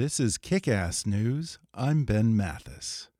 This is Kickass News. I'm Ben Mathis.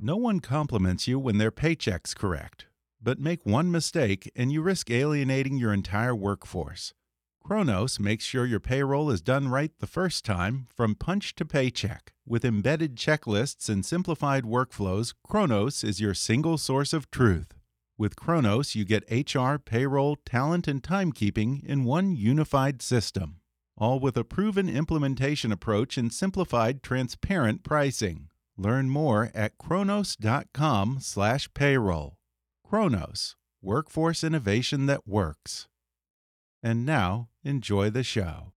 No one compliments you when their paycheck's correct, but make one mistake and you risk alienating your entire workforce. Kronos makes sure your payroll is done right the first time, from punch to paycheck. With embedded checklists and simplified workflows, Kronos is your single source of truth. With Kronos, you get HR, payroll, talent, and timekeeping in one unified system, all with a proven implementation approach and simplified, transparent pricing. Learn more at kronos.com/payroll. Kronos, workforce innovation that works. And now, enjoy the show.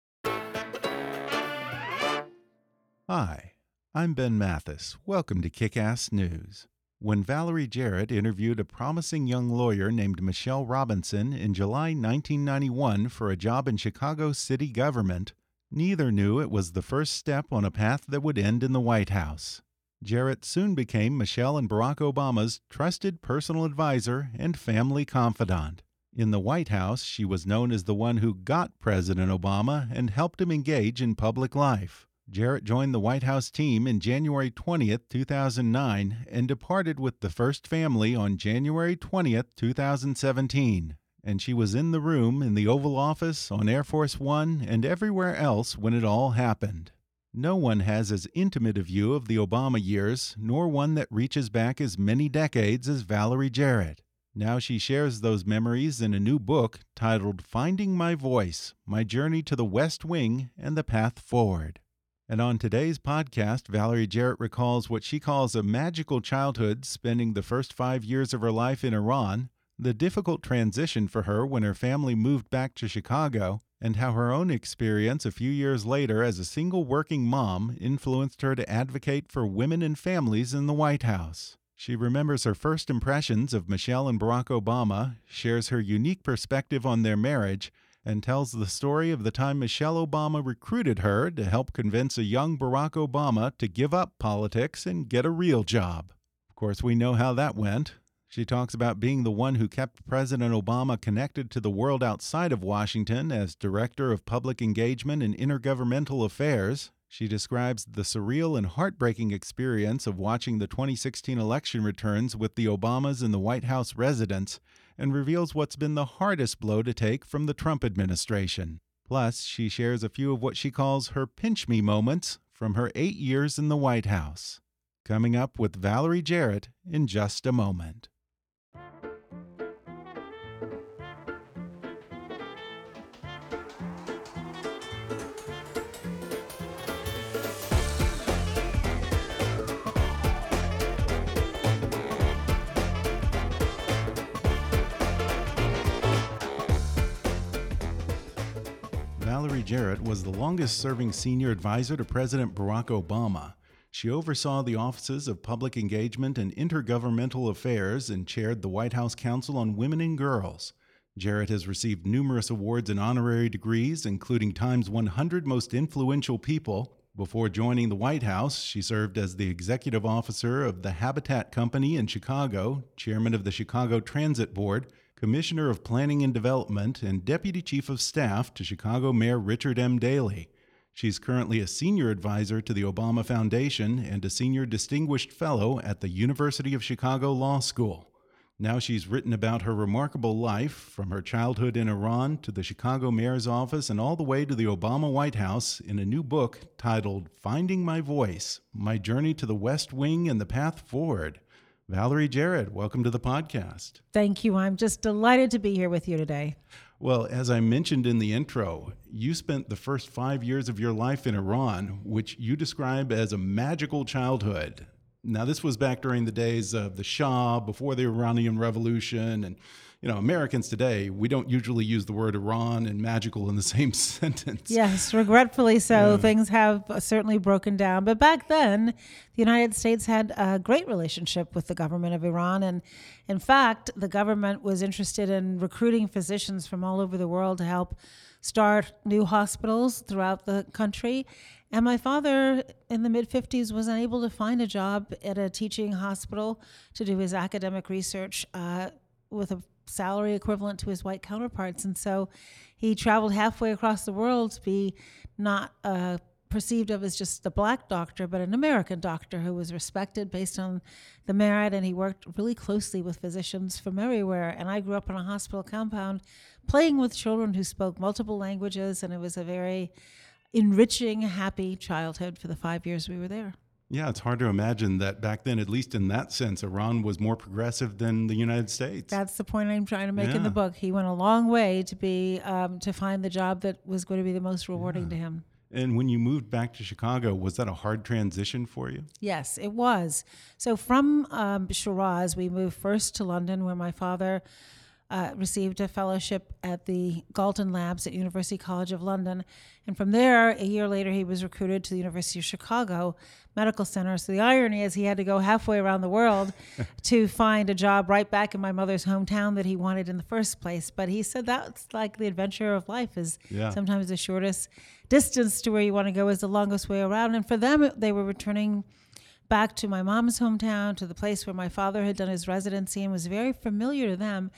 Hi, I'm Ben Mathis. Welcome to Kickass News. When Valerie Jarrett interviewed a promising young lawyer named Michelle Robinson in July 1991 for a job in Chicago city government, neither knew it was the first step on a path that would end in the White House. Jarrett soon became Michelle and Barack Obama's trusted personal advisor and family confidant. In the White House, she was known as the one who got President Obama and helped him engage in public life. Jarrett joined the White House team in January 20, 2009, and departed with the first family on January 20, 2017. And she was in the room, in the Oval Office, on Air Force One, and everywhere else when it all happened. No one has as intimate a view of the Obama years, nor one that reaches back as many decades as Valerie Jarrett. Now she shares those memories in a new book titled Finding My Voice My Journey to the West Wing and the Path Forward. And on today's podcast, Valerie Jarrett recalls what she calls a magical childhood, spending the first five years of her life in Iran, the difficult transition for her when her family moved back to Chicago, and how her own experience a few years later as a single working mom influenced her to advocate for women and families in the White House. She remembers her first impressions of Michelle and Barack Obama, shares her unique perspective on their marriage, and tells the story of the time Michelle Obama recruited her to help convince a young Barack Obama to give up politics and get a real job. Of course, we know how that went. She talks about being the one who kept President Obama connected to the world outside of Washington as Director of Public Engagement and Intergovernmental Affairs. She describes the surreal and heartbreaking experience of watching the 2016 election returns with the Obamas in the White House residence and reveals what's been the hardest blow to take from the Trump administration. Plus, she shares a few of what she calls her pinch me moments from her eight years in the White House. Coming up with Valerie Jarrett in just a moment. Jarrett was the longest serving senior advisor to President Barack Obama. She oversaw the offices of public engagement and intergovernmental affairs and chaired the White House Council on Women and Girls. Jarrett has received numerous awards and honorary degrees, including Time's 100 Most Influential People. Before joining the White House, she served as the executive officer of the Habitat Company in Chicago, chairman of the Chicago Transit Board, Commissioner of Planning and Development, and Deputy Chief of Staff to Chicago Mayor Richard M. Daley. She's currently a senior advisor to the Obama Foundation and a senior distinguished fellow at the University of Chicago Law School. Now she's written about her remarkable life from her childhood in Iran to the Chicago mayor's office and all the way to the Obama White House in a new book titled Finding My Voice My Journey to the West Wing and the Path Forward. Valerie Jarrett, welcome to the podcast. Thank you. I'm just delighted to be here with you today. Well, as I mentioned in the intro, you spent the first five years of your life in Iran, which you describe as a magical childhood. Now, this was back during the days of the Shah, before the Iranian Revolution. And, you know, Americans today, we don't usually use the word Iran and magical in the same sentence. Yes, regretfully so. Yeah. Things have certainly broken down. But back then, the United States had a great relationship with the government of Iran. And in fact, the government was interested in recruiting physicians from all over the world to help start new hospitals throughout the country. And my father in the mid 50s was unable to find a job at a teaching hospital to do his academic research uh, with a salary equivalent to his white counterparts. And so he traveled halfway across the world to be not uh, perceived of as just a black doctor, but an American doctor who was respected based on the merit. And he worked really closely with physicians from everywhere. And I grew up in a hospital compound playing with children who spoke multiple languages. And it was a very enriching, happy childhood for the five years we were there. Yeah, it's hard to imagine that back then, at least in that sense, Iran was more progressive than the United States. That's the point I'm trying to make yeah. in the book. He went a long way to be um, to find the job that was going to be the most rewarding yeah. to him. And when you moved back to Chicago, was that a hard transition for you? Yes, it was. So from um, Shiraz, we moved first to London, where my father uh, received a fellowship at the Galton Labs at University College of London. And from there, a year later, he was recruited to the University of Chicago Medical Center. So the irony is he had to go halfway around the world to find a job right back in my mother's hometown that he wanted in the first place. But he said that's like the adventure of life is yeah. sometimes the shortest distance to where you want to go is the longest way around. And for them, they were returning back to my mom's hometown, to the place where my father had done his residency and was very familiar to them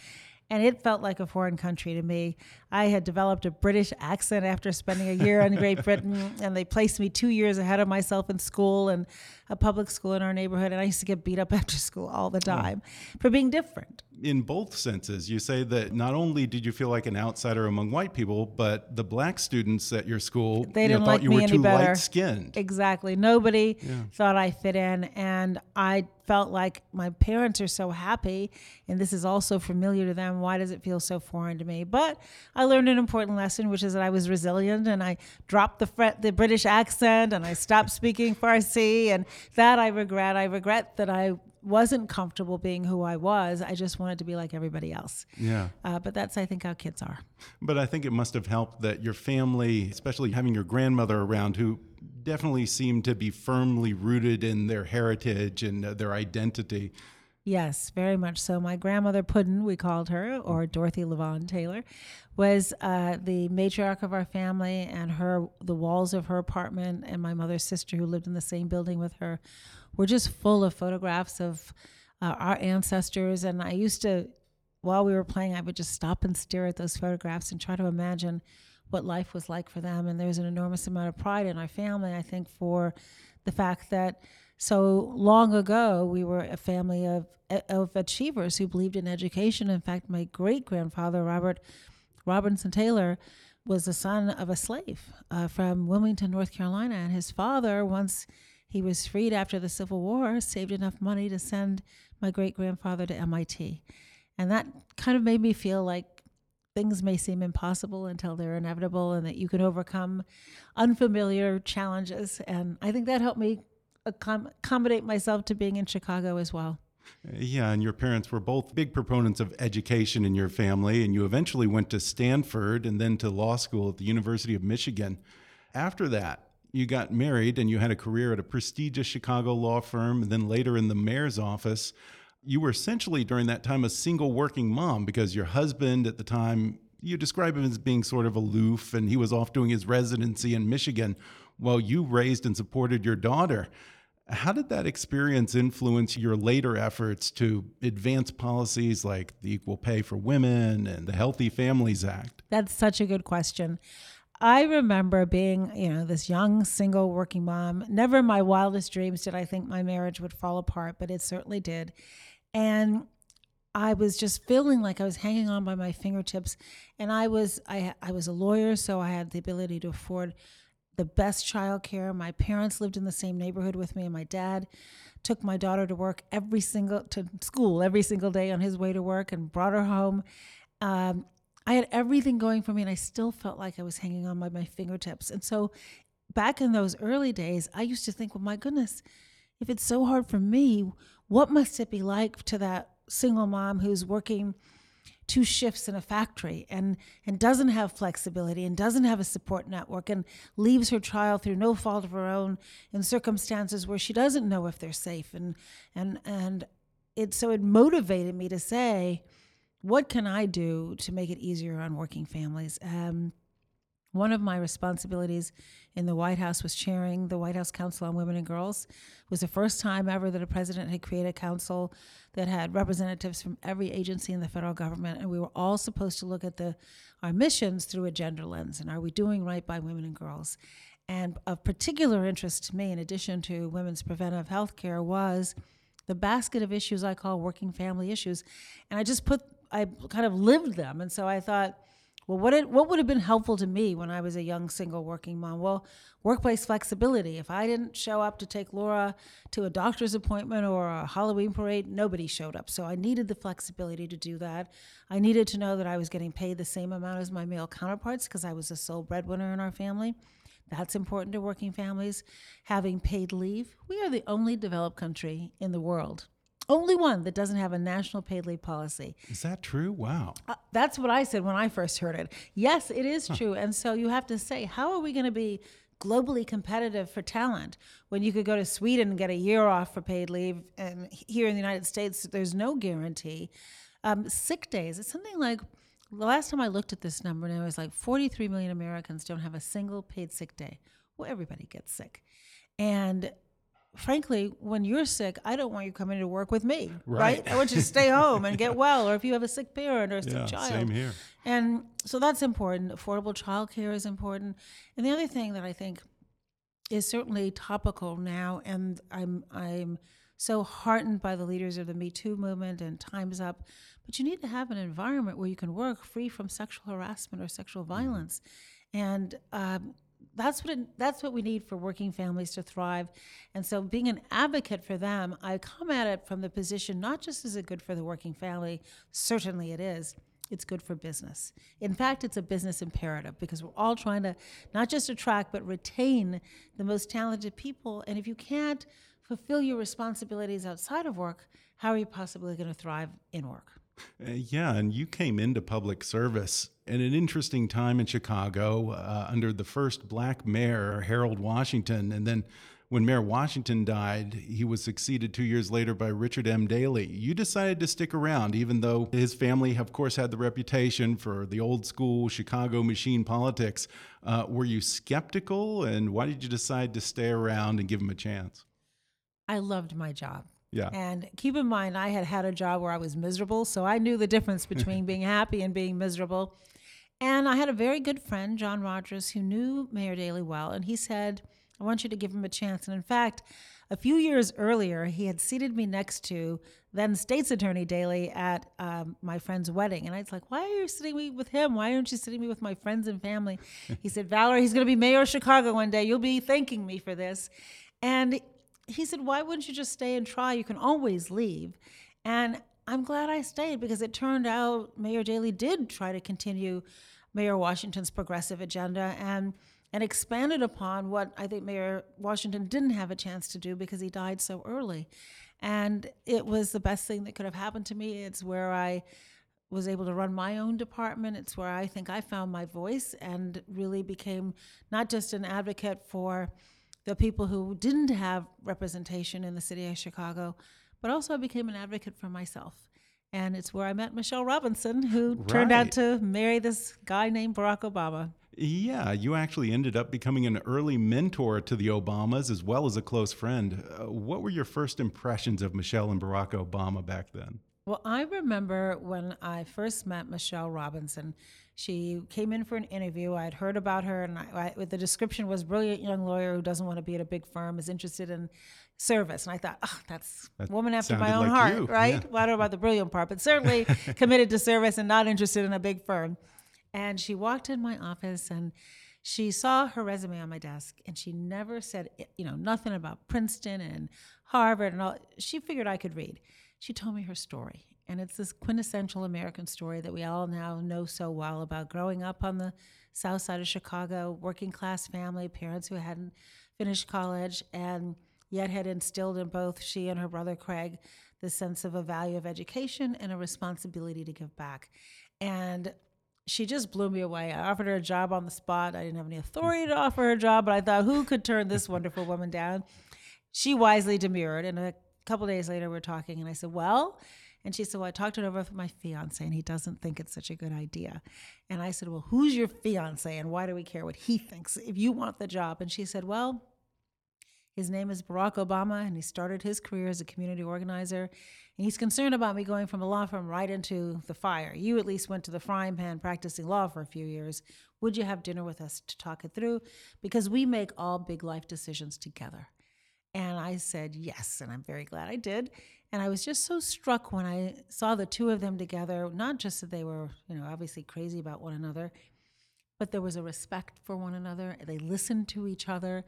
and it felt like a foreign country to me. I had developed a British accent after spending a year in Great Britain, and they placed me two years ahead of myself in school and a public school in our neighborhood. And I used to get beat up after school all the time yeah. for being different. In both senses, you say that not only did you feel like an outsider among white people, but the black students at your school they didn't know, like thought you me were any too better. light skinned. Exactly. Nobody yeah. thought I fit in, and I felt like my parents are so happy, and this is also familiar to them. Why does it feel so foreign to me? But I learned an important lesson, which is that I was resilient and I dropped the the British accent and I stopped speaking Farsi, and that I regret. I regret that I wasn't comfortable being who I was. I just wanted to be like everybody else. Yeah. Uh, but that's, I think, how kids are. But I think it must have helped that your family, especially having your grandmother around, who definitely seemed to be firmly rooted in their heritage and uh, their identity. Yes, very much so. My grandmother Puddin, we called her, or Dorothy Levon Taylor, was uh, the matriarch of our family, and her the walls of her apartment and my mother's sister, who lived in the same building with her, were just full of photographs of uh, our ancestors. And I used to, while we were playing, I would just stop and stare at those photographs and try to imagine what life was like for them. And there's an enormous amount of pride in our family, I think, for the fact that so long ago we were a family of of achievers who believed in education. In fact, my great grandfather Robert Robinson Taylor was the son of a slave uh, from Wilmington, North Carolina, and his father, once he was freed after the Civil War, saved enough money to send my great grandfather to MIT, and that kind of made me feel like things may seem impossible until they're inevitable and that you can overcome unfamiliar challenges. And I think that helped me accommodate myself to being in Chicago as well. Yeah, and your parents were both big proponents of education in your family, and you eventually went to Stanford and then to law school at the University of Michigan. After that, you got married and you had a career at a prestigious Chicago law firm, and then later in the mayor's office you were essentially during that time a single working mom because your husband at the time you describe him as being sort of aloof and he was off doing his residency in Michigan while you raised and supported your daughter. How did that experience influence your later efforts to advance policies like the Equal Pay for Women and the Healthy Families Act? That's such a good question. I remember being, you know, this young single working mom. Never in my wildest dreams did I think my marriage would fall apart, but it certainly did. And I was just feeling like I was hanging on by my fingertips, and I was I I was a lawyer, so I had the ability to afford the best childcare. My parents lived in the same neighborhood with me, and my dad took my daughter to work every single to school every single day on his way to work and brought her home. Um, I had everything going for me, and I still felt like I was hanging on by my fingertips. And so, back in those early days, I used to think, well, my goodness, if it's so hard for me, what must it be like to that single mom who's working two shifts in a factory and and doesn't have flexibility and doesn't have a support network and leaves her child through no fault of her own in circumstances where she doesn't know if they're safe. And and and it so it motivated me to say what can i do to make it easier on working families? Um, one of my responsibilities in the White House was chairing the White House Council on Women and Girls. It was the first time ever that a president had created a council that had representatives from every agency in the federal government, and we were all supposed to look at the our missions through a gender lens and are we doing right by women and girls? And of particular interest to me, in addition to women's preventive health care, was the basket of issues I call working family issues. And I just put I kind of lived them. And so I thought, well, what it, what would have been helpful to me when I was a young single working mom? Well, workplace flexibility. If I didn't show up to take Laura to a doctor's appointment or a Halloween parade, nobody showed up. So I needed the flexibility to do that. I needed to know that I was getting paid the same amount as my male counterparts because I was a sole breadwinner in our family. That's important to working families. Having paid leave. We are the only developed country in the world only one that doesn't have a national paid leave policy. Is that true? Wow. Uh, that's what I said when I first heard it. Yes, it is true. And so you have to say, how are we going to be globally competitive for talent when you could go to Sweden and get a year off for paid leave, and here in the United States, there's no guarantee. Um, sick days, it's something like the last time I looked at this number, and it was like 43 million Americans don't have a single paid sick day. Well, everybody gets sick. And frankly, when you're sick, I don't want you coming to work with me, right? Right. I want you to stay home and get well, or if you have a sick parent or a sick Yeah, child. same here. And so that's important. Affordable childcare is important. And the other thing that I think is certainly topical now, and I'm I'm so heartened by the leaders of the Me Too movement and Time's Up, but you need to have an environment where you can work free from sexual harassment or sexual violence, and um, that's what it, that's what we need for working families to thrive. And so, being an advocate for them, I come at it from the position not just is it good for the working family, certainly it is. It's good for business. In fact, it's a business imperative because we're all trying to not just attract but retain the most talented people. And if you can't fulfill your responsibilities outside of work, how are you possibly going to thrive in work? Uh, yeah, and you came into public service at an interesting time in Chicago uh, under the first black mayor, Harold Washington. And then when Mayor Washington died, he was succeeded two years later by Richard M. Daley. You decided to stick around, even though his family, of course, had the reputation for the old school Chicago machine politics. Uh, were you skeptical, and why did you decide to stay around and give him a chance? I loved my job. Yeah. And keep in mind, I had had a job where I was miserable, so I knew the difference between being happy and being miserable. And I had a very good friend, John Rogers, who knew Mayor Daley well, and he said, I want you to give him a chance. And in fact, a few years earlier, he had seated me next to then State's Attorney Daley at um, my friend's wedding. And I was like, Why are you sitting me with him? Why aren't you sitting me with my friends and family? he said, Valerie, he's going to be mayor of Chicago one day. You'll be thanking me for this. And he said, Why wouldn't you just stay and try? You can always leave. And I'm glad I stayed because it turned out Mayor Daley did try to continue Mayor Washington's progressive agenda and and expanded upon what I think Mayor Washington didn't have a chance to do because he died so early. And it was the best thing that could have happened to me. It's where I was able to run my own department. It's where I think I found my voice and really became not just an advocate for the people who didn't have representation in the city of Chicago, but also I became an advocate for myself. And it's where I met Michelle Robinson, who turned out to marry this guy named Barack Obama. Yeah, you actually ended up becoming an early mentor to the Obamas as well as a close friend. Uh, what were your first impressions of Michelle and Barack Obama back then? Well, I remember when I first met Michelle Robinson. She came in for an interview. I'd heard about her, and I, I, the description was brilliant young lawyer who doesn't want to be at a big firm, is interested in service. And I thought, oh, that's That woman after my own like heart, you, right? yeah. Well, I don't know about the brilliant part, but certainly committed to service and not interested in a big firm. And she walked in my office and she saw her resume on my desk and she never said, you know, nothing about Princeton and Harvard and all. She figured I could read. She told me her story. And it's this quintessential American story that we all now know so well about growing up on the south side of Chicago, working class family, parents who hadn't finished college, and yet had instilled in both she and her brother Craig the sense of a value of education and a responsibility to give back. And she just blew me away. I offered her a job on the spot. I didn't have any authority to offer her a job, but I thought, who could turn this wonderful woman down? She wisely demurred. And a couple days later, we're talking, and I said, Well, and she said, Well, I talked it over with my fiance, and he doesn't think it's such a good idea. And I said, Well, who's your fiance, and why do we care what he thinks if you want the job? And she said, Well, his name is Barack Obama, and he started his career as a community organizer. And he's concerned about me going from a law firm right into the fire. You at least went to the frying pan practicing law for a few years. Would you have dinner with us to talk it through? Because we make all big life decisions together. And I said yes, and I'm very glad I did. And I was just so struck when I saw the two of them together, not just that they were, you know, obviously crazy about one another, but there was a respect for one another. They listened to each other.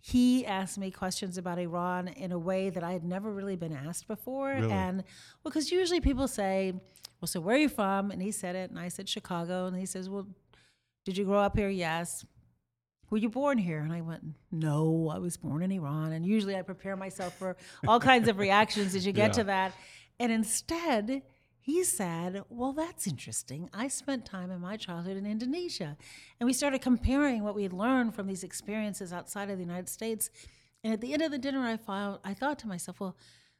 He asked me questions about Iran in a way that I had never really been asked before. Really? And well, because usually people say, Well, so where are you from? And he said it, and I said Chicago. And he says, Well, did you grow up here? Yes. Were you born here? And I went, No, I was born in Iran. And usually I prepare myself for all kinds of reactions as you get Yeah. to that. And instead, he said, Well, that's interesting. I spent time in my childhood in Indonesia. And we started comparing what we had learned from these experiences outside of the United States. And at the end of the dinner, I, found, I thought to myself, Well,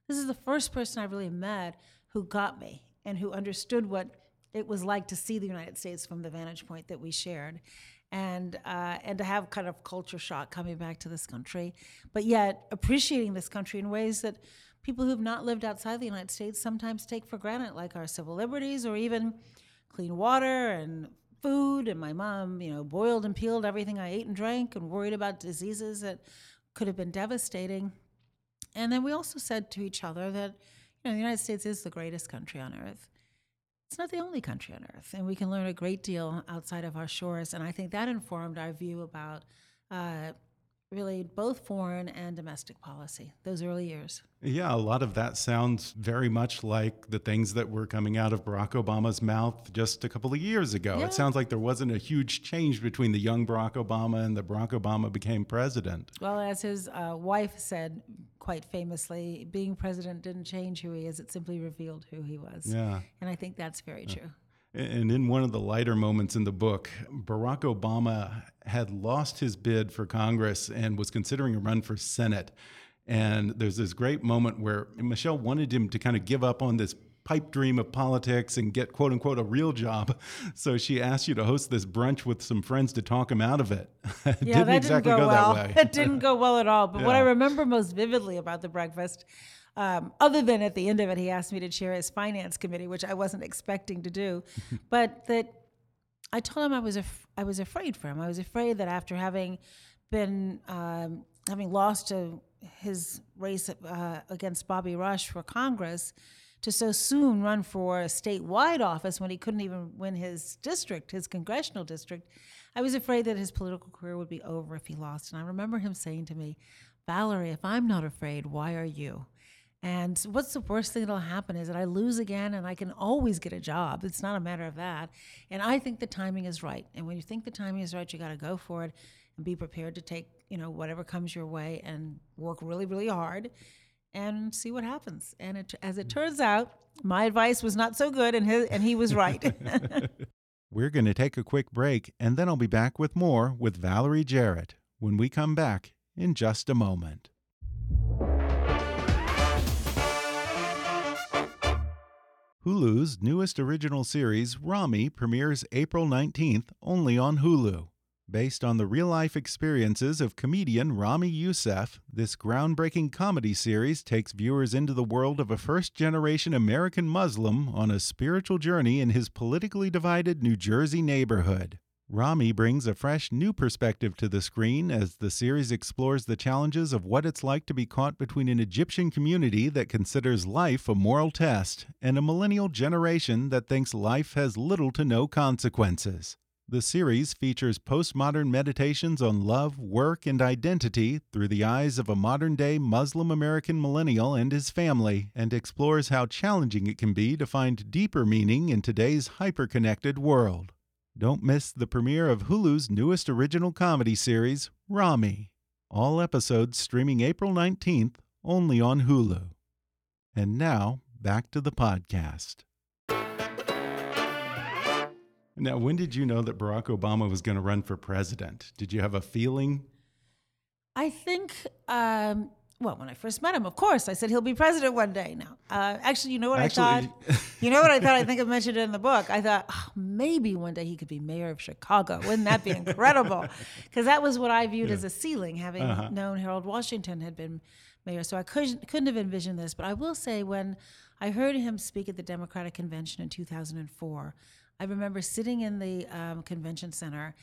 this is the first person I really met who got me and who understood what it was like to see the United States from the vantage point that we shared. And uh, and to have kind of culture shock coming back to this country, but yet appreciating this country in ways that people who've not lived outside the United States sometimes take for granted, like our civil liberties or even clean water and food. And my mom, you know, boiled and peeled everything I ate and drank and worried about diseases that could have been devastating. And then we also said to each other that, you know, the United States is the greatest country on earth. It's not the only country on earth, and we can learn a great deal outside of our shores. And I think that informed our view about uh, really both foreign and domestic policy, those early years. Yeah, a lot of that sounds very much like the things that were coming out of Barack Obama's mouth just a couple of years ago. Yeah. It sounds like there wasn't a huge change between the young Barack Obama and the Barack Obama became president. Well, as his uh, wife said quite famously, being president didn't change who he is, it simply revealed who he was. Yeah. And I think that's very true. And in one of the lighter moments in the book, Barack Obama had lost his bid for Congress and was considering a run for Senate. And there's this great moment where Michelle wanted him to kind of give up on this pipe dream of politics and get quote unquote a real job. So she asked you to host this brunch with some friends to talk him out of it. it Yeah, didn't that exactly didn't go, go, well. that way. it didn't go well at all. But what I remember most vividly about the breakfast, um, other than at the end of it, he asked me to chair his finance committee, which I wasn't expecting to do, but that I told him I was af- I was afraid for him. I was afraid that after having been um, having lost to his race uh, against Bobby Rush for Congress, to so soon run for a statewide office when he couldn't even win his district, his congressional district, I was afraid that his political career would be over if he lost. And I remember him saying to me, Valerie, if I'm not afraid, why are you? And what's the worst thing that'll happen is that I lose again and I can always get a job. It's not a matter of that. And I think the timing is right. And when you think the timing is right, you got to go for it and be prepared to take, you know, whatever comes your way and work really, really hard and see what happens. And it, as it turns out, my advice was not so good and, his, and he was right. We're going to take a quick break, and then I'll be back with more with Valerie Jarrett when we come back in just a moment. Hulu's newest original series, Ramy, premieres April 19th only on Hulu. Based on the real life experiences of comedian Ramy Youssef, this groundbreaking comedy series takes viewers into the world of a first generation American Muslim on a spiritual journey in his politically divided New Jersey neighborhood. Ramy brings a fresh new perspective to the screen as the series explores the challenges of what it's like to be caught between an Egyptian community that considers life a moral test and a millennial generation that thinks life has little to no consequences. The series features postmodern meditations on love, work, and identity through the eyes of a modern day Muslim American millennial and his family, and explores how challenging it can be to find deeper meaning in today's hyper connected world. Don't miss the premiere of Hulu's newest original comedy series, Ramy. All episodes streaming April 19th only on Hulu. And now, back to the podcast. Now, when did you know that Barack Obama was going to run for president? Did you have a feeling? I think, um, well, when I first met him, of course, I said he'll be president one day. Now, uh, actually, you know what Actually- I thought? you know what I thought? I think I mentioned it in the book. I thought oh, maybe one day he could be mayor of Chicago. Wouldn't that be incredible? Because that was what I viewed as a ceiling, having Uh-huh. known Harold Washington had been mayor. So I couldn't couldn't have envisioned this. But I will say, when I heard him speak at the Democratic Convention in 2004, I remember sitting in the um, convention center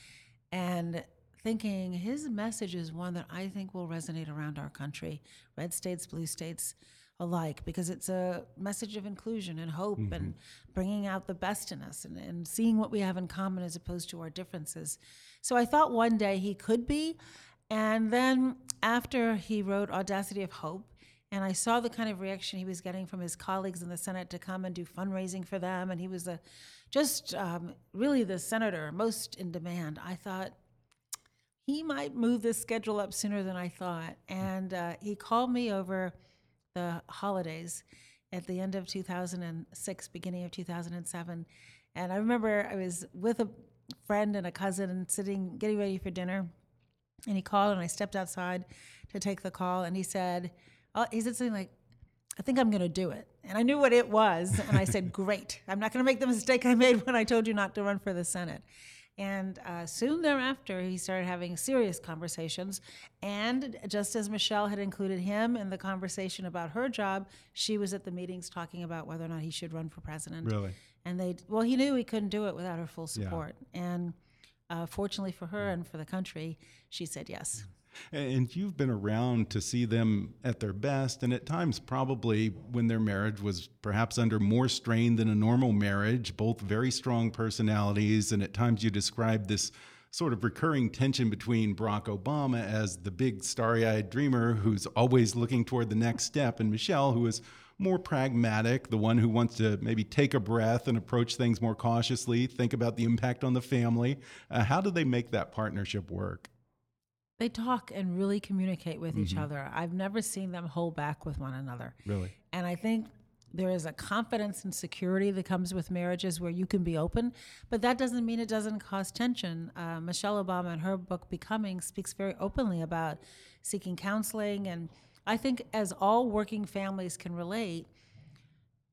and thinking his message is one that I think will resonate around our country, red states, blue states alike, because it's a message of inclusion and hope and bringing out the best in us and, and seeing what we have in common as opposed to our differences. So I thought one day he could be. And then after he wrote Audacity of Hope, and I saw the kind of reaction he was getting from his colleagues in the Senate to come and do fundraising for them, and he was a, just um, really the senator most in demand. I thought, he might move this schedule up sooner than I thought. And uh, he called me over the holidays at the end of 2006, beginning of 2007. And I remember I was with a friend and a cousin and sitting, getting ready for dinner. And he called, and I stepped outside to take the call. And he said, oh, he said something like, I think I'm going to do it. And I knew what it was. And I said, Great. I'm not going to make the mistake I made when I told you not to run for the Senate. And uh, soon thereafter, he started having serious conversations. And just as Michelle had included him in the conversation about her job, she was at the meetings talking about whether or not he should run for president. Really? And they, well, he knew he couldn't do it without her full support. Yeah. And uh, fortunately for her and for the country, she said yes. And you've been around to see them at their best, and at times, probably when their marriage was perhaps under more strain than a normal marriage, both very strong personalities. And at times, you described this sort of recurring tension between Barack Obama as the big starry eyed dreamer who's always looking toward the next step, and Michelle, who is more pragmatic, the one who wants to maybe take a breath and approach things more cautiously, think about the impact on the family. Uh, how do they make that partnership work? They talk and really communicate with each other. I've never seen them hold back with one another. Really? And I think there is a confidence and security that comes with marriages where you can be open, but that doesn't mean it doesn't cause tension. Uh, Michelle Obama, in her book Becoming, speaks very openly about seeking counseling. And I think, as all working families can relate,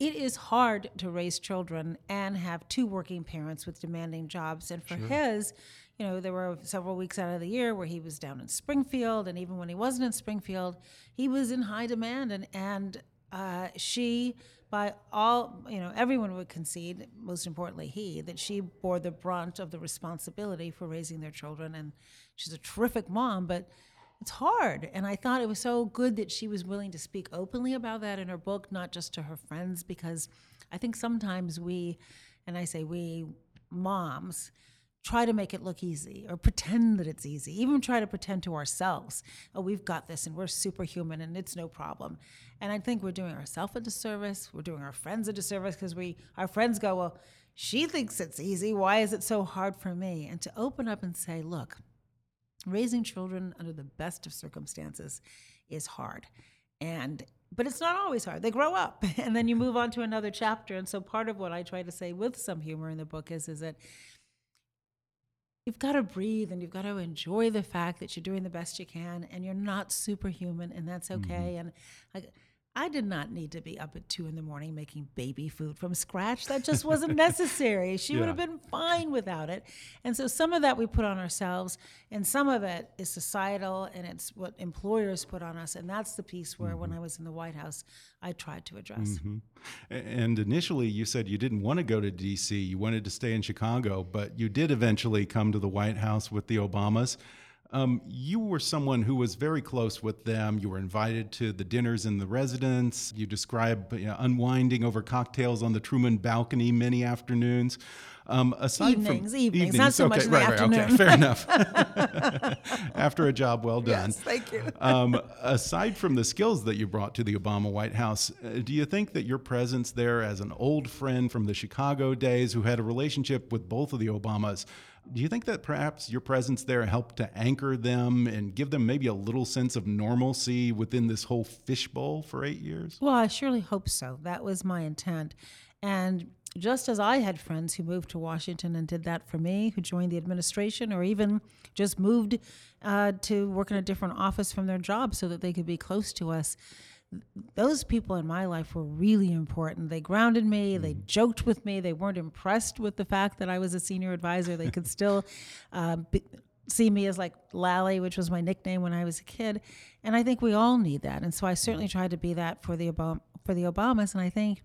it is hard to raise children and have two working parents with demanding jobs. And for his, you know, there were several weeks out of the year where he was down in Springfield, and even when he wasn't in Springfield, he was in high demand. And and uh, she, by all, you know, everyone would concede, most importantly he, that she bore the brunt of the responsibility for raising their children. And she's a terrific mom, but it's hard. And I thought it was so good that she was willing to speak openly about that in her book, not just to her friends, because I think sometimes we, and I say we moms, try to make it look easy or pretend that it's easy, even try to pretend to ourselves, oh, we've got this and we're superhuman and it's no problem. And I think we're doing ourselves a disservice. We're doing our friends a disservice because we, our friends go, well, she thinks it's easy. Why is it so hard for me? And to open up and say, look, raising children under the best of circumstances is hard. And but it's not always hard. They grow up and then you move on to another chapter. And so part of what i try to say with some humor in the book is is that you've got to breathe and you've got to enjoy the fact that you're doing the best you can and you're not superhuman and that's mm-hmm. okay. And like I did not need to be up at two in the morning making baby food from scratch. That just wasn't necessary. She would have been fine without it. And so some of that we put on ourselves, and some of it is societal and it's what employers put on us. And that's the piece where, when mm-hmm. I was in the White House, I tried to address. Mm-hmm. A- And initially, you said you didn't want to go to D.C., you wanted to stay in Chicago, but you did eventually come to the White House with the Obamas. Um, you were someone who was very close with them. You were invited to the dinners in the residence. You describe you know, unwinding over cocktails on the Truman balcony many afternoons. Um, aside Evenings, from evenings, not so much in the right, right, okay, fair enough. After a job well done. Yes, thank you. um, aside from the skills that you brought to the Obama White House, uh, do you think that your presence there as an old friend from the Chicago days who had a relationship with both of the Obamas, do you think that perhaps your presence there helped to anchor them and give them maybe a little sense of normalcy within this whole fishbowl for eight years? Well, I surely hope so. That was my intent. And just as I had friends who moved to Washington and did that for me, who joined the administration or even just moved uh, to work in a different office from their job so that they could be close to us, those people in my life were really important. They grounded me, they joked with me, they weren't impressed with the fact that I was a senior advisor. They could still uh, be, see me as like Lally, which was my nickname when I was a kid. And I think we all need that. And so I certainly tried to be that for the Obama, for the Obamas. And I think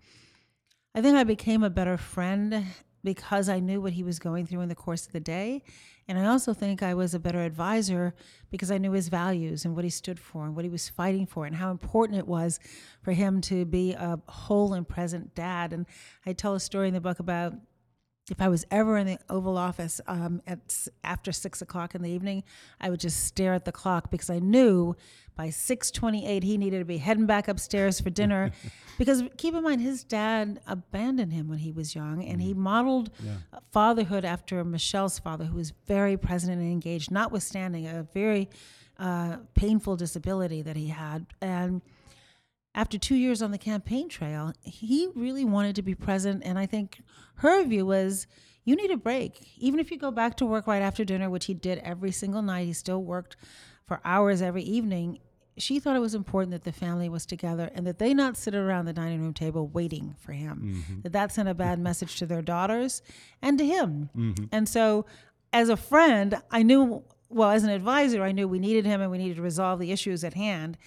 I think I became a better friend because I knew what he was going through in the course of the day. And I also think I was a better advisor because I knew his values and what he stood for and what he was fighting for and how important it was for him to be a whole and present dad. And I tell a story in the book about if I was ever in the Oval Office um, at after six o'clock in the evening, I would just stare at the clock because I knew by six twenty-eight he needed to be heading back upstairs for dinner. because keep in mind, his dad abandoned him when he was young, and he modeled fatherhood after Michelle's father, who was very present and engaged, notwithstanding a very uh, painful disability that he had, and after two years on the campaign trail, he really wanted to be present. And I think her view was you need a break. Even if you go back to work right after dinner, which he did every single night, he still worked for hours every evening. She thought it was important that the family was together and that they not sit around the dining room table waiting for him. Mm-hmm. That that sent a bad message to their daughters and to him. Mm-hmm. And so, as a friend, I knew, well, as an advisor, I knew we needed him and we needed to resolve the issues at hand.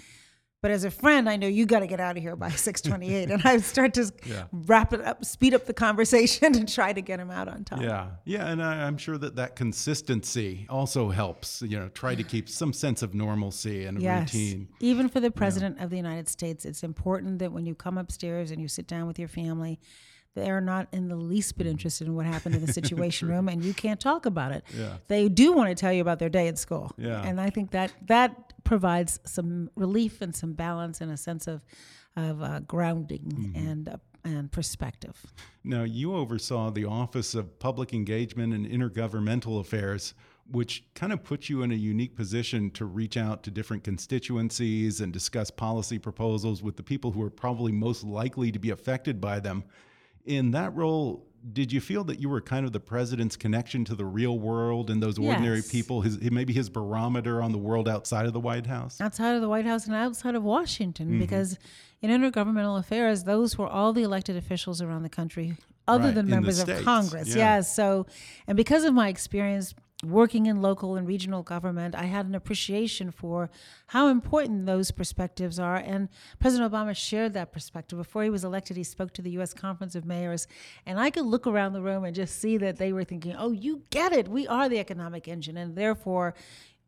But as a friend, I know you got to get out of here by 6:28, and I start to wrap it up, speed up the conversation, and try to get him out on time. Yeah, yeah, and I, I'm sure that that consistency also helps. You know, try to keep some sense of normalcy and Yes. routine. Even for the president of the United States, it's important that when you come upstairs and you sit down with your family, they're not in the least bit interested in what happened in the situation room, and you can't talk about it. Yeah. They do want to tell you about their day at school. Yeah. And I think that that provides some relief and some balance and a sense of of uh, grounding Mm-hmm. and uh, and perspective. Now, you oversaw the Office of Public Engagement and Intergovernmental Affairs, which kind of puts you in a unique position to reach out to different constituencies and discuss policy proposals with the people who are probably most likely to be affected by them. In that role, did you feel that you were kind of the president's connection to the real world and those ordinary Yes. people, his maybe his barometer on the world outside of the White House? outside of the White House and outside of Washington, mm-hmm. because in intergovernmental affairs, those were all the elected officials around the country, other Right, than in members of Congress. yeah. Yes. So, and because of my experience working in local and regional government, I had an appreciation for how important those perspectives are. And President Obama shared that perspective. Before he was elected, he spoke to the U.S. Conference of Mayors, and I could look around the room and just see that they were thinking, oh, you get it. We are the economic engine, and therefore,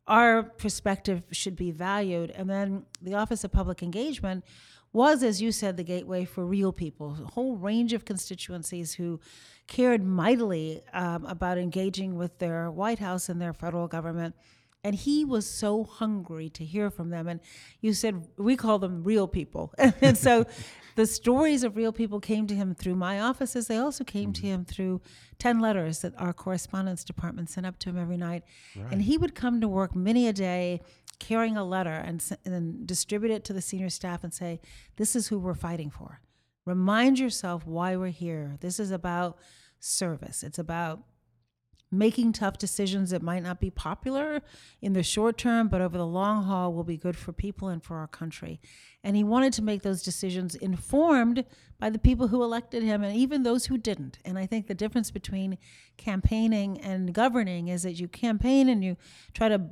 our perspective should be valued. And then the Office of Public Engagement was, as you said, the gateway for real people, a whole range of constituencies who cared mightily um, about engaging with their White House and their federal government. And he was so hungry to hear from them. And you said we call them real people. and so the stories of real people came to him through my offices. They also came to him through 10 letters that our correspondence department sent up to him every night. And he would come to work many a day carrying a letter and, and then distribute it to the senior staff and say, This is who we're fighting for. Remind yourself why we're here. This is about service. It's about making tough decisions that might not be popular in the short term, but over the long haul will be good for people and for our country. And he wanted to make those decisions informed by the people who elected him and even those who didn't. And I think the difference between campaigning and governing is that you campaign and you try to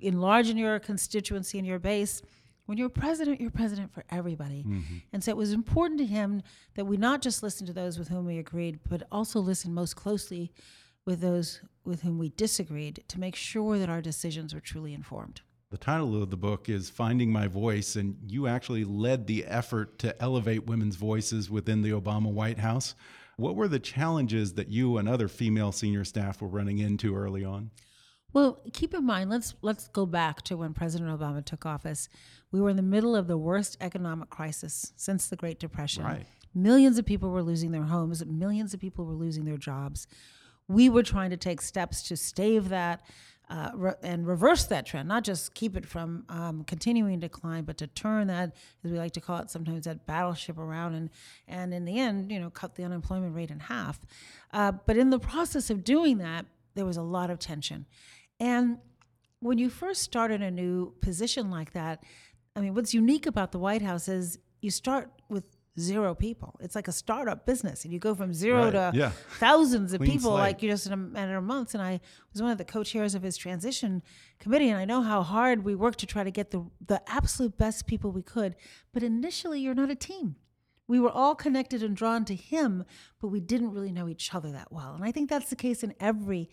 enlarge in your constituency and your base. When you're president, you're president for everybody. Mm-hmm. And so it was important to him that we not just listen to those with whom we agreed, but also listen most closely with those with whom we disagreed to make sure that our decisions were truly informed. The title of the book is Finding My Voice, and you actually led the effort to elevate women's voices within the Obama White House. What were the challenges that you and other female senior staff were running into early on? Well, keep in mind, let's let's go back to when President Obama took office. We were in the middle of the worst economic crisis since the Great Depression. Right. Millions of people were losing their homes, millions of people were losing their jobs. We were trying to take steps to stave that uh, re- and reverse that trend, not just keep it from um, continuing to decline, but to turn that, as we like to call it sometimes, that battleship around and, and in the end, you know, cut the unemployment rate in half. Uh, but in the process of doing that, there was a lot of tension. And when you first start in a new position like that, I mean, what's unique about the White House is you start with zero people. It's like a startup business, and you go from zero Right, to yeah. thousands of Clean people, slate. like you just in a matter of months. And I was one of the co-chairs of his transition committee, and I know how hard we worked to try to get the the absolute best people we could. But initially, you're not a team. We were all connected and drawn to him, but we didn't really know each other that well. And I think that's the case in every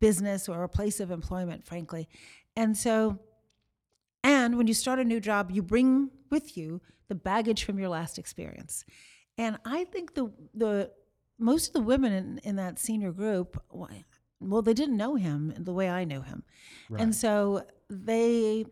business or a place of employment, frankly. And so, and when you start a new job, you bring with you the baggage from your last experience. And I think the the most of the women in, in that senior group, well, they didn't know him the way I knew him, and so they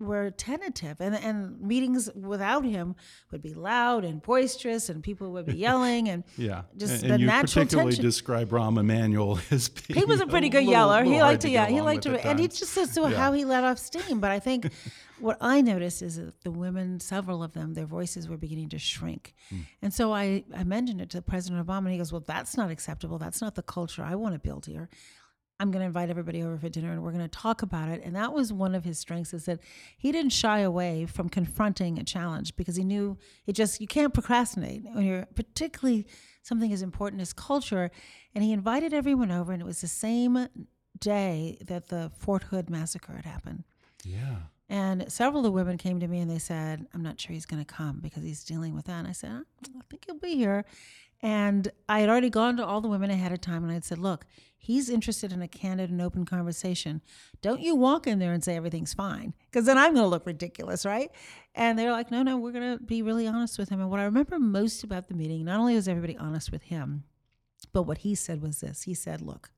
were tentative. And and meetings without him would be loud and boisterous, and people would be yelling and Yeah, just and, the and you natural particularly tension. describe Rahm Emanuel as being He was a pretty good little- yeller. little He liked to, yeah, he liked to, and he just as to Yeah. how he let off steam. But I think what I noticed is that the women, several of them, their voices were beginning to shrink. Hmm. And so I, I mentioned it to President Obama, and he goes, Well, that's not acceptable. That's not the culture I want to build here. I'm going to invite everybody over for dinner and we're going to talk about it. And that was one of his strengths is that he didn't shy away from confronting a challenge because he knew it just, you can't procrastinate when you're particularly something as important as culture. And he invited everyone over, and it was the same day that the Fort Hood massacre had happened. Yeah. And several of the women came to me and they said, I'm not sure he's going to come because he's dealing with that. And I said, I think he'll be here. And I had already gone to all the women ahead of time and I'd said, Look, he's interested in a candid and open conversation. Don't you walk in there and say everything's fine because then I'm going to look ridiculous, right? And they're like, No, no, we're going to be really honest with him. And what I remember most about the meeting, not only was everybody honest with him, but what he said was this He said, Look,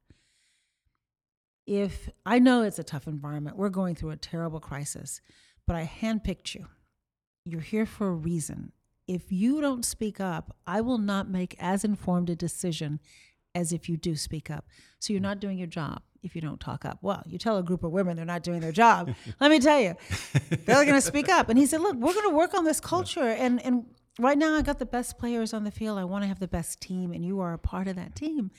if I know it's a tough environment, we're going through a terrible crisis, but I handpicked you. You're here for a reason. If you don't speak up, I will not make as informed a decision as if you do speak up. So you're not doing your job if you don't talk up. Well, you tell a group of women they're not doing their job. Let me tell you, they're going to speak up. And he said, "Look, we're going to work on this culture and and right now I got the best players on the field. I want to have the best team and you are a part of that team."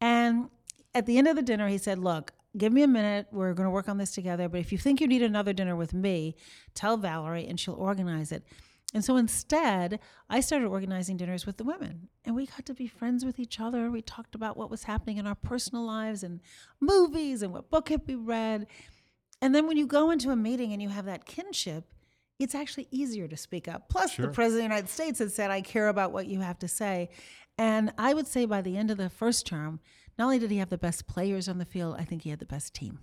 And at the end of the dinner, he said, Look, give me a minute. We're going to work on this together. But if you think you need another dinner with me, tell Valerie and she'll organize it. And so instead, I started organizing dinners with the women. And we got to be friends with each other. We talked about what was happening in our personal lives and movies and what book had we read. And then when you go into a meeting and you have that kinship, it's actually easier to speak up. Plus, the President of the United States had said, I care about what you have to say. And I would say by the end of the first term, not only did he have the best players on the field, I think he had the best team.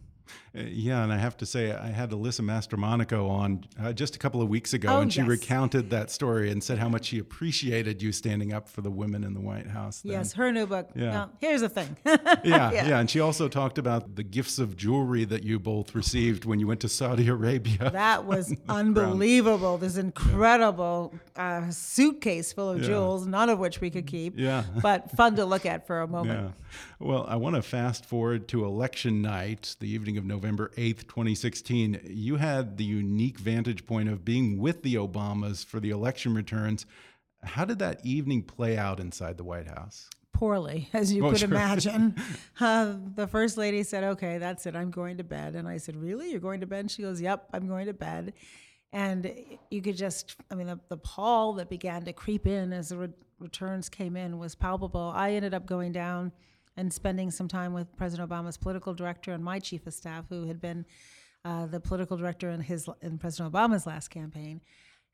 Uh, Yeah, and I have to say, I had Alyssa Mastromonaco on uh, just a couple of weeks ago, Oh, and she yes. recounted that story and said how much she appreciated you standing up for the women in the White House. then. Yes, her new book. Yeah. Now, here's the thing. yeah, yeah, and she also talked about the gifts of jewelry that you both received when you went to Saudi Arabia. That was unbelievable. This incredible uh, suitcase full of Yeah. jewels, none of which we could keep. Yeah. But fun to look at for a moment. Yeah. Well, I want to fast forward to election night, the evening of November 8th, 2016. You had the unique vantage point of being with the Obamas for the election returns. How did that evening play out inside the White House? poorly, as you Oh, could sure. imagine. uh, the first lady said, "Okay, that's it. I'm going to bed." And I said, "Really? You're going to bed?" And she goes, "Yep, I'm going to bed." And you could just, I mean, the, the pall that began to creep in as the re- returns came in was palpable. I ended up going down and spending some time with President Obama's political director and my chief of staff, who had been uh, the political director in his in President Obama's last campaign,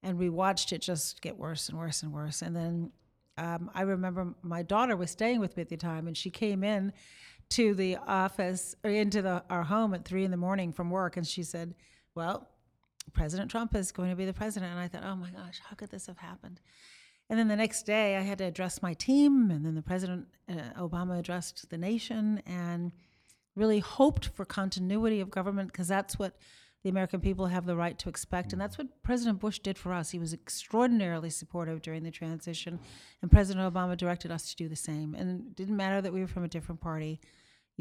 and we watched it just get worse and worse and worse. And then um, I remember my daughter was staying with me at the time, and she came in to the office or into the, our home at three in the morning from work, and she said, "Well, President Trump is going to be the president." And I thought, "Oh my gosh, how could this have happened?" And then the next day, I had to address my team, and then the president uh, Obama addressed the nation, and really hoped for continuity of government because that's what the American people have the right to expect. And that's what President Bush did for us. He was extraordinarily supportive during the transition, and President Obama directed us to do the same. And it didn't matter that we were from a different party.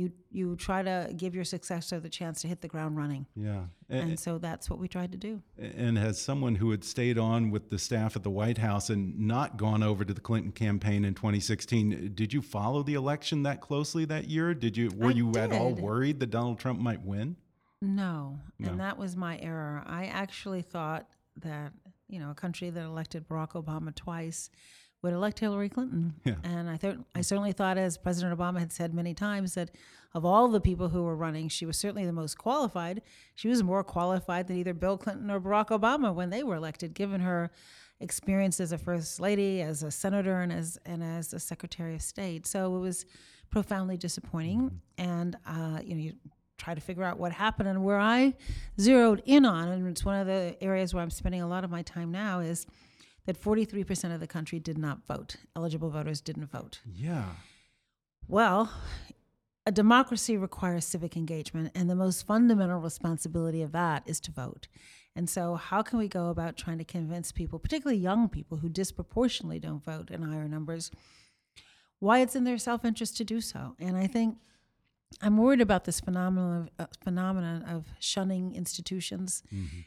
You, you try to give your successor the chance to hit the ground running. Yeah. And so that's what we tried to do. And as someone who had stayed on with the staff at the White House and not gone over to the Clinton campaign in 2016, did you follow the election that closely that year? Did you were I you at all worried that Donald Trump might win? No, No. and that was my error. I actually thought that you know a country that elected Barack Obama twice would elect Hillary Clinton, Yeah. and I thought I certainly thought, as President Obama had said many times, that of all the people who were running, she was certainly the most qualified. She was more qualified than either Bill Clinton or Barack Obama when they were elected, given her experience as a first lady, as a senator, and as and as a secretary of state. So it was profoundly disappointing, and uh, you know you try to figure out what happened and where I zeroed in on, and it's one of the areas where I'm spending a lot of my time now is that 43% of the country did not vote. Eligible voters didn't vote. Yeah. Well, a democracy requires civic engagement, and the most fundamental responsibility of that is to vote. And so, how can we go about trying to convince people, particularly young people who disproportionately don't vote in higher numbers, why it's in their self interest to do so? And I think I'm worried about this phenomenon of, uh, phenomenon of shunning institutions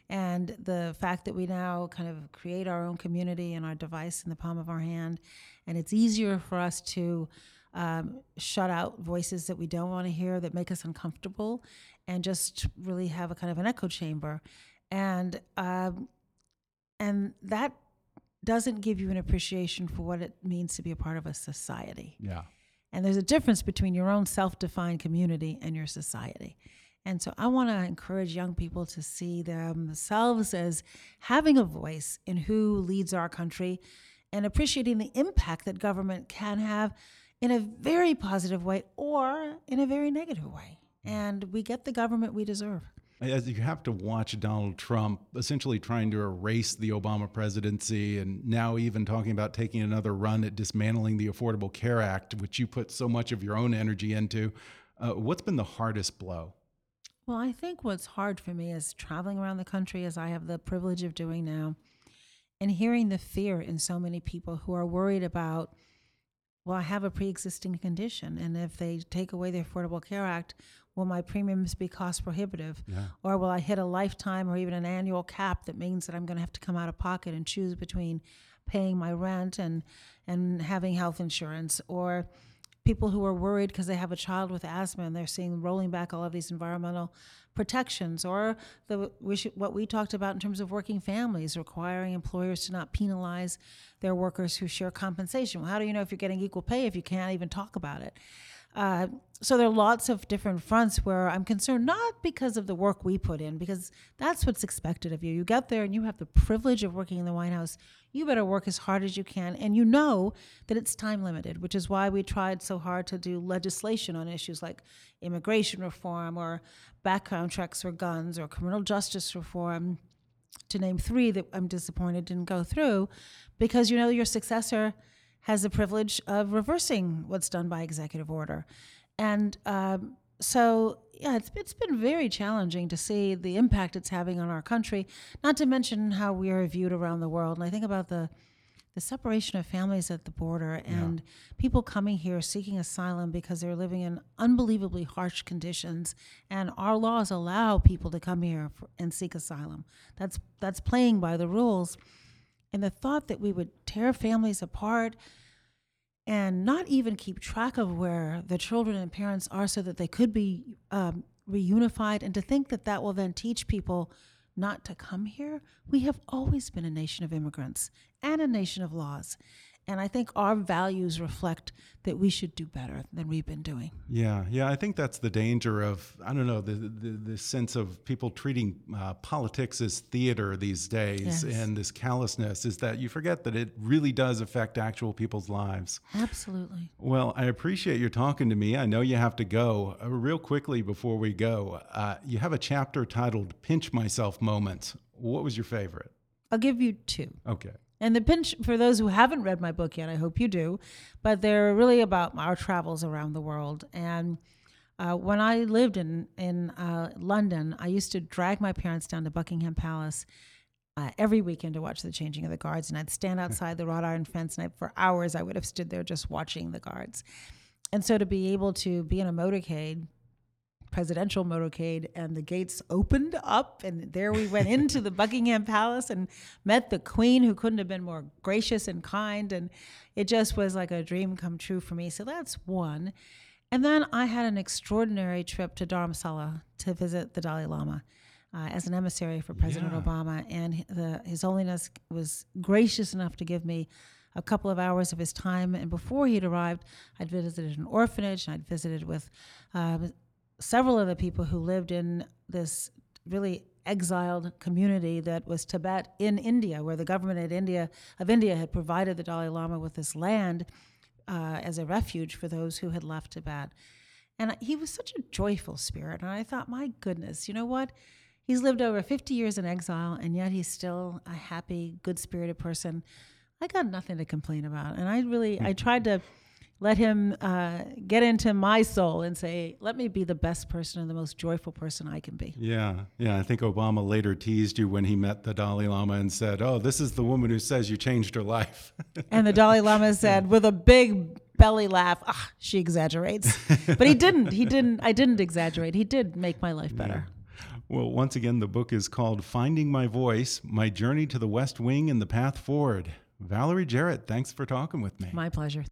and the fact that we now kind of create our own community and our device in the palm of our hand. And it's easier for us to um, shut out voices that we don't want to hear that make us uncomfortable and just really have a kind of an echo chamber. And, um, and that doesn't give you an appreciation for what it means to be a part of a society. Yeah. And there's a difference between your own self defined community and your society. And so I want to encourage young people to see themselves as having a voice in who leads our country and appreciating the impact that government can have in a very positive way or in a very negative way. And we get the government we deserve. As you have to watch Donald Trump essentially trying to erase the Obama presidency and now even talking about taking another run at dismantling the Affordable Care Act, which you put so much of your own energy into, uh, what's been the hardest blow? Well, I think what's hard for me is traveling around the country as I have the privilege of doing now and hearing the fear in so many people who are worried about, well, I have a pre existing condition. And if they take away the Affordable Care Act, will my premiums be cost prohibitive? Yeah. Or will I hit a lifetime or even an annual cap that means that I'm going to have to come out of pocket and choose between paying my rent and, and having health insurance? Or people who are worried because they have a child with asthma and they're seeing rolling back all of these environmental protections or the we should, what we talked about in terms of working families requiring employers to not penalize their workers who share compensation well how do you know if you're getting equal pay if you can't even talk about it uh, so there are lots of different fronts where I'm concerned, not because of the work we put in, because that's what's expected of you. You get there and you have the privilege of working in the White House. You better work as hard as you can, and you know that it's time limited, which is why we tried so hard to do legislation on issues like immigration reform or background checks or guns or criminal justice reform to name three that I'm disappointed didn't go through, because you know your successor has the privilege of reversing what's done by executive order, and um, so yeah, it's it's been very challenging to see the impact it's having on our country. Not to mention how we are viewed around the world. And I think about the the separation of families at the border and people coming here seeking asylum because they're living in unbelievably harsh conditions and our laws allow people to come here for, and seek asylum that's that's playing by the rules and the thought that we would tear families apart and not even keep track of where the children and parents are so that they could be um, reunified and to think that that will then teach people not to come here. We have always been a nation of immigrants and a nation of laws. And I think our values reflect that we should do better than we've been doing. Yeah, yeah, I think that's the danger of I don't know the the, the sense of people treating uh, politics as theater these days, Yes. and this callousness is that you forget that it really does affect actual people's lives. Absolutely. Well, I appreciate you talking to me. I know you have to go. Uh, real quickly before we go, uh, you have a chapter titled "Pinch Myself Moments." What was your favorite? I'll give you two. Okay. And the pinch, for those who haven't read my book yet, I hope you do, but they're really about our travels around the world. And uh, when I lived in, in uh, London, I used to drag my parents down to Buckingham Palace uh, every weekend to watch the changing of the guards. And I'd stand outside the wrought iron fence, and I, for hours I would have stood there just watching the guards. And so to be able to be in a motorcade, presidential motorcade and the gates opened up and there we went into the Buckingham Palace and met the queen who couldn't have been more gracious and kind and it just was like a dream come true for me so that's one and then I had an extraordinary trip to Dharamsala to visit the Dalai Lama uh, as an emissary for President Yeah. Obama and the, His Holiness was gracious enough to give me a couple of hours of his time. And before he'd arrived, I'd visited an orphanage and I'd visited with uh, several of the people who lived in this really exiled community that was Tibet in India, where the government of India of India had provided the Dalai Lama with this land uh, as a refuge for those who had left Tibet. And he was such a joyful spirit. And I thought, my goodness, you know what? He's lived over 50 years in exile, and yet he's still a happy, good spirited person. I got nothing to complain about. And I really, I tried to let him uh, get into my soul and say, let me be the best person and the most joyful person I can be. Yeah, yeah. I think Obama later teased you when he met the Dalai Lama and said, "Oh, this is the woman who says you changed her life." And the Dalai Lama said, with a big belly laugh, ah, she exaggerates. But he didn't. He didn't. I didn't exaggerate. He did make my life better. well, once again, the book is called "Finding My Voice: My Journey to the West Wing and the Path Forward." Valerie Jarrett, thanks for talking with me. My pleasure.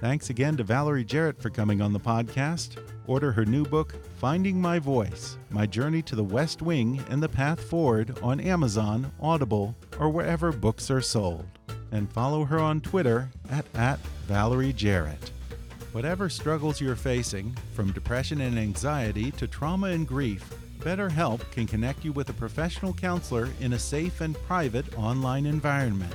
Thanks again to Valerie Jarrett for coming on the podcast. Order her new book, Finding My Voice My Journey to the West Wing and the Path Forward, on Amazon, Audible, or wherever books are sold. And follow her on Twitter at, at Valerie Jarrett. Whatever struggles you're facing, from depression and anxiety to trauma and grief, BetterHelp can connect you with a professional counselor in a safe and private online environment.